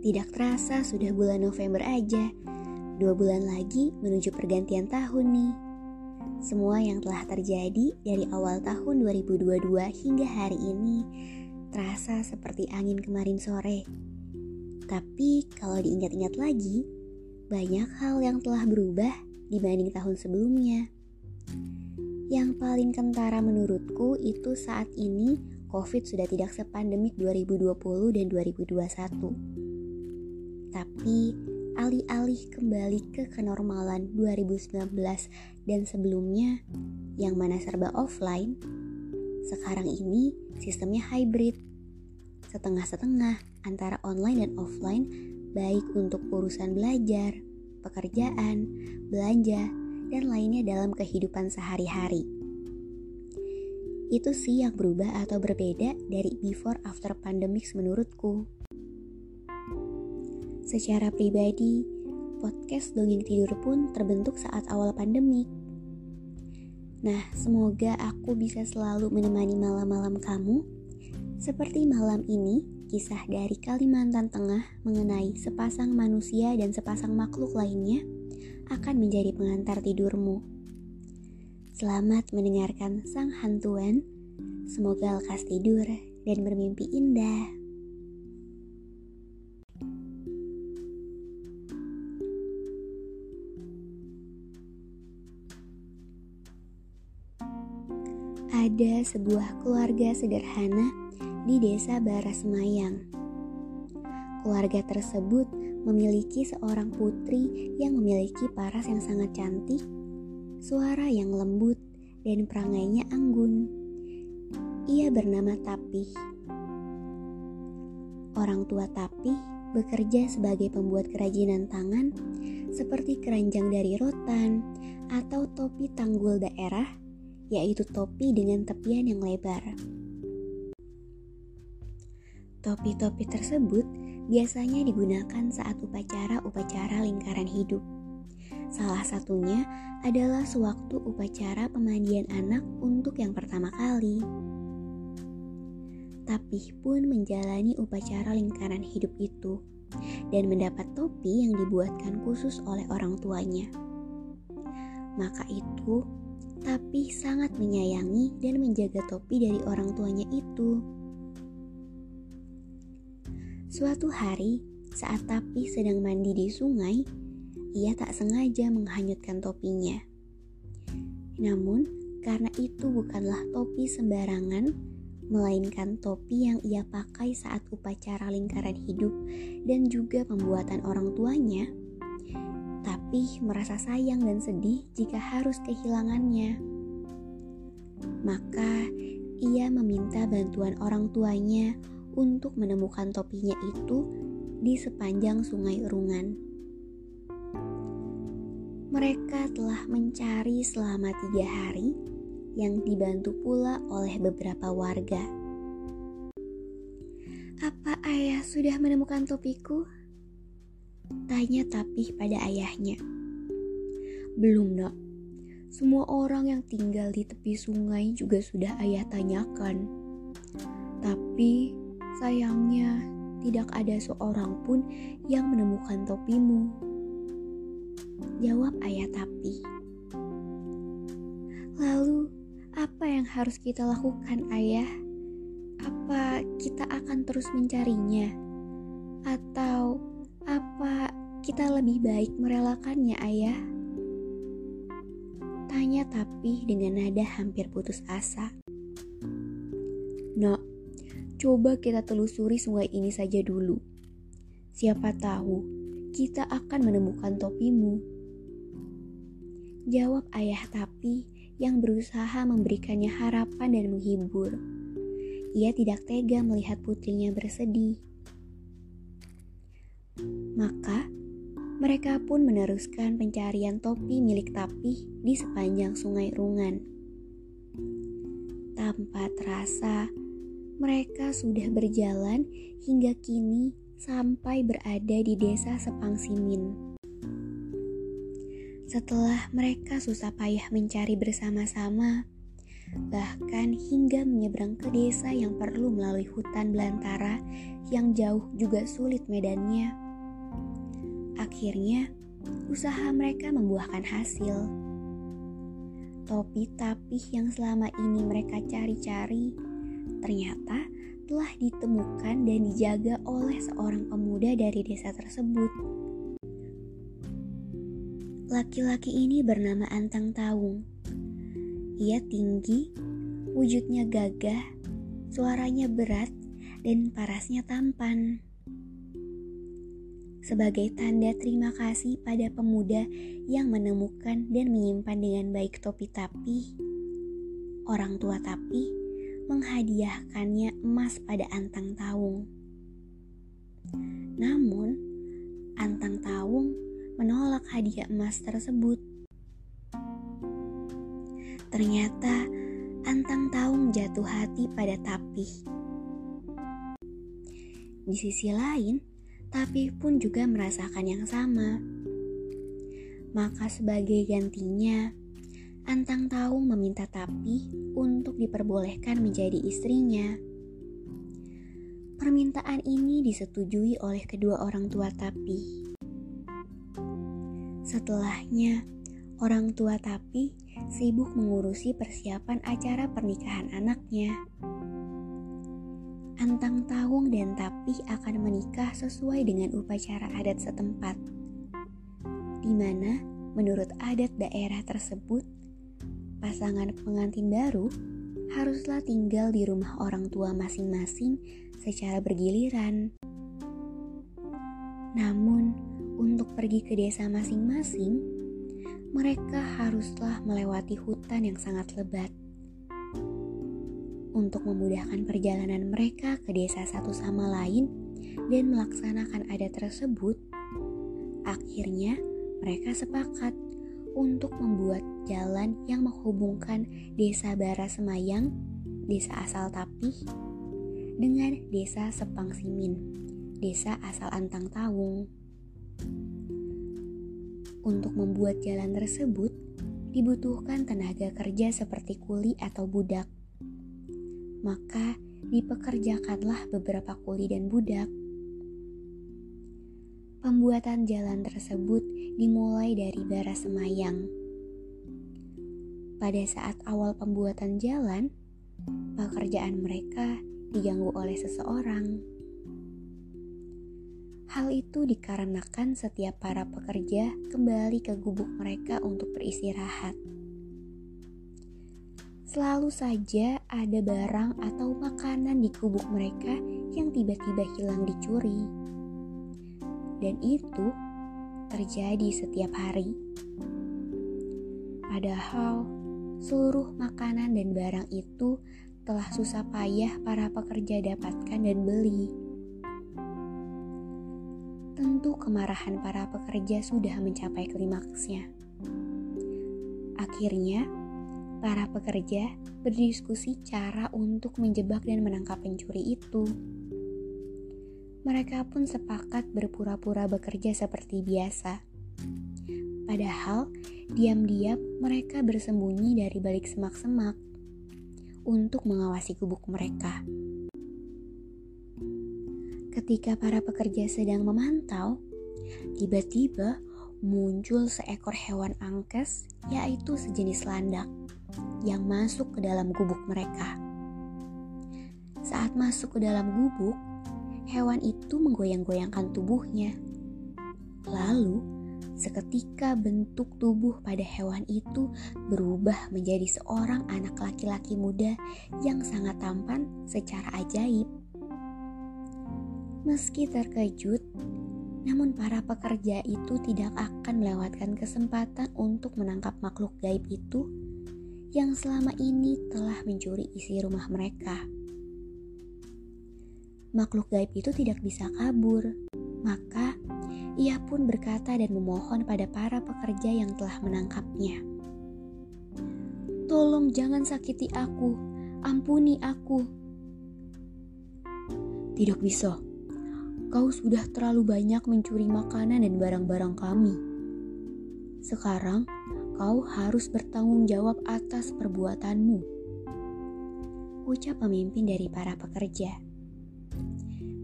Tidak terasa sudah bulan November aja. Dua bulan lagi menuju pergantian tahun nih. Semua yang telah terjadi dari awal tahun 2022 hingga hari ini terasa seperti angin kemarin sore. Tapi kalau diingat-ingat lagi, banyak hal yang telah berubah dibanding tahun sebelumnya. Yang paling kentara menurutku itu saat ini COVID sudah tidak sepandemik 2020 dan 2021. Tapi alih-alih kembali ke kenormalan 2019 dan sebelumnya yang mana serba offline, sekarang ini sistemnya hybrid. Setengah-setengah antara online dan offline baik untuk urusan belajar, pekerjaan, belanja, dan lainnya dalam kehidupan sehari-hari. Itu sih yang berubah atau berbeda dari before after pandemic menurutku. Secara pribadi, podcast Dongeng Tidur pun terbentuk saat awal pandemik. Nah, semoga aku bisa selalu menemani malam-malam kamu. Seperti malam ini, kisah dari Kalimantan Tengah mengenai sepasang manusia dan sepasang makhluk lainnya akan menjadi pengantar tidurmu. Selamat mendengarkan sang hantuan. Semoga lekas tidur dan bermimpi indah. Ada sebuah keluarga sederhana di desa Barasemayang. Keluarga tersebut memiliki seorang putri yang memiliki paras yang sangat cantik suara yang lembut, dan perangainya anggun. Ia bernama Tapih. Orang tua Tapih bekerja sebagai pembuat kerajinan tangan seperti keranjang dari rotan atau topi tanggul daerah, yaitu topi dengan tepian yang lebar. Topi-topi tersebut biasanya digunakan saat upacara-upacara lingkaran hidup. Salah satunya adalah sewaktu upacara pemandian anak untuk yang pertama kali. Tapi pun menjalani upacara lingkaran hidup itu dan mendapat topi yang dibuatkan khusus oleh orang tuanya. Maka itu, tapi sangat menyayangi dan menjaga topi dari orang tuanya itu. Suatu hari, saat Tapi sedang mandi di sungai, ia tak sengaja menghanyutkan topinya. Namun, karena itu bukanlah topi sembarangan, melainkan topi yang ia pakai saat upacara lingkaran hidup dan juga pembuatan orang tuanya. Tapi merasa sayang dan sedih jika harus kehilangannya. Maka ia meminta bantuan orang tuanya untuk menemukan topinya itu di sepanjang sungai Urungan. Mereka telah mencari selama tiga hari, yang dibantu pula oleh beberapa warga. Apa ayah sudah menemukan topiku? Tanya Tapih pada ayahnya. Belum nak, semua orang yang tinggal di tepi sungai juga sudah ayah tanyakan. Tapi sayangnya tidak ada seorang pun yang menemukan topimu. Jawab ayah Tapi. Lalu, apa yang harus kita lakukan ayah? Apa kita akan terus mencarinya? Atau apa kita lebih baik merelakannya ayah? Tanya Tapi dengan nada hampir putus asa. Nak, coba kita telusuri sungai ini saja dulu. Siapa tahu kita akan menemukan topimu. Jawab ayah Tapi yang berusaha memberikannya harapan dan menghibur. Ia tidak tega melihat putrinya bersedih. Maka, mereka pun meneruskan pencarian topi milik Tapih di sepanjang sungai Rungan. Tanpa terasa, mereka sudah berjalan hingga kini sampai berada di desa Sepangsimin. Setelah mereka susah payah mencari bersama-sama, bahkan hingga menyeberang ke desa yang perlu melalui hutan belantara yang jauh juga sulit medannya. Akhirnya, usaha mereka membuahkan hasil. Topi tapih yang selama ini mereka cari-cari ternyata telah ditemukan dan dijaga oleh seorang pemuda dari desa tersebut. Laki-laki ini bernama Antang Taung. Ia tinggi, wujudnya gagah, suaranya berat, dan parasnya tampan. Sebagai tanda terima kasih pada pemuda yang menemukan dan menyimpan dengan baik topi tapi, orang tua tapi menghadiahkannya emas pada Antang Taung. Namun, Antang Taung menolak hadiah emas tersebut. Ternyata Antang Taung jatuh hati pada Tapih. Di sisi lain, Tapih pun juga merasakan yang sama. Maka sebagai gantinya, Antang Taung meminta Tapi untuk diperbolehkan menjadi istrinya. Permintaan ini disetujui oleh kedua orang tua Tapi. Setelahnya, orang tua Tapi sibuk mengurusi persiapan acara pernikahan anaknya. Antang Taung dan Tapi akan menikah sesuai dengan upacara adat setempat, di mana menurut adat daerah tersebut pasangan pengantin baru haruslah tinggal di rumah orang tua masing-masing secara bergiliran. Namun, untuk pergi ke desa masing-masing, mereka haruslah melewati hutan yang sangat lebat. Untuk memudahkan perjalanan mereka ke desa satu sama lain dan melaksanakan adat tersebut, akhirnya mereka sepakat untuk membuat jalan yang menghubungkan desa Bara Semayang, desa asal Tapih, dengan desa Sepang Simin, desa asal Antang Tawung. Untuk membuat jalan tersebut, dibutuhkan tenaga kerja seperti kuli atau budak. Maka dipekerjakanlah beberapa kuli dan budak Pembuatan jalan tersebut dimulai dari bara semayang. Pada saat awal pembuatan jalan, pekerjaan mereka diganggu oleh seseorang. Hal itu dikarenakan setiap para pekerja kembali ke gubuk mereka untuk beristirahat. Selalu saja ada barang atau makanan di gubuk mereka yang tiba-tiba hilang dicuri dan itu terjadi setiap hari. Padahal seluruh makanan dan barang itu telah susah payah para pekerja dapatkan dan beli. Tentu kemarahan para pekerja sudah mencapai klimaksnya. Akhirnya, para pekerja berdiskusi cara untuk menjebak dan menangkap pencuri itu. Mereka pun sepakat berpura-pura bekerja seperti biasa. Padahal, diam-diam mereka bersembunyi dari balik semak-semak untuk mengawasi gubuk mereka. Ketika para pekerja sedang memantau, tiba-tiba muncul seekor hewan angkes, yaitu sejenis landak, yang masuk ke dalam gubuk mereka. Saat masuk ke dalam gubuk, hewan itu menggoyang-goyangkan tubuhnya. Lalu, seketika bentuk tubuh pada hewan itu berubah menjadi seorang anak laki-laki muda yang sangat tampan secara ajaib. Meski terkejut, namun para pekerja itu tidak akan melewatkan kesempatan untuk menangkap makhluk gaib itu yang selama ini telah mencuri isi rumah mereka. Makhluk gaib itu tidak bisa kabur, maka ia pun berkata dan memohon pada para pekerja yang telah menangkapnya. Tolong jangan sakiti aku, ampuni aku. Tidak bisa, Kau sudah terlalu banyak mencuri makanan dan barang-barang kami. Sekarang, kau harus bertanggung jawab atas perbuatanmu. Ucap pemimpin dari para pekerja.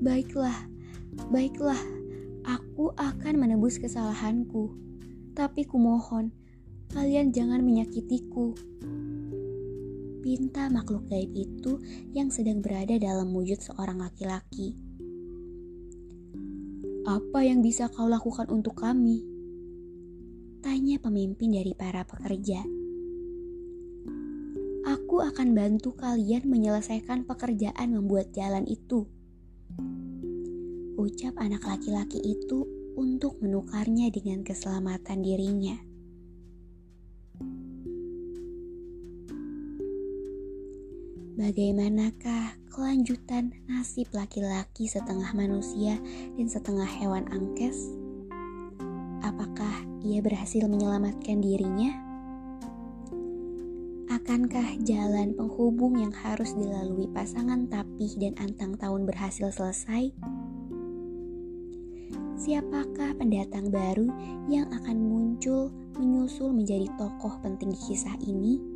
Baiklah, baiklah, aku akan menebus kesalahanku. Tapi kumohon, kalian jangan menyakitiku. Pinta makhluk gaib itu yang sedang berada dalam wujud seorang laki-laki apa yang bisa kau lakukan untuk kami? Tanya pemimpin dari para pekerja. Aku akan bantu kalian menyelesaikan pekerjaan membuat jalan itu. Ucap anak laki-laki itu untuk menukarnya dengan keselamatan dirinya. Bagaimanakah kelanjutan nasib laki-laki setengah manusia dan setengah hewan angkes? Ia berhasil menyelamatkan dirinya? Akankah jalan penghubung yang harus dilalui pasangan Tapih dan Antang Tahun berhasil selesai? Siapakah pendatang baru yang akan muncul menyusul menjadi tokoh penting di kisah ini?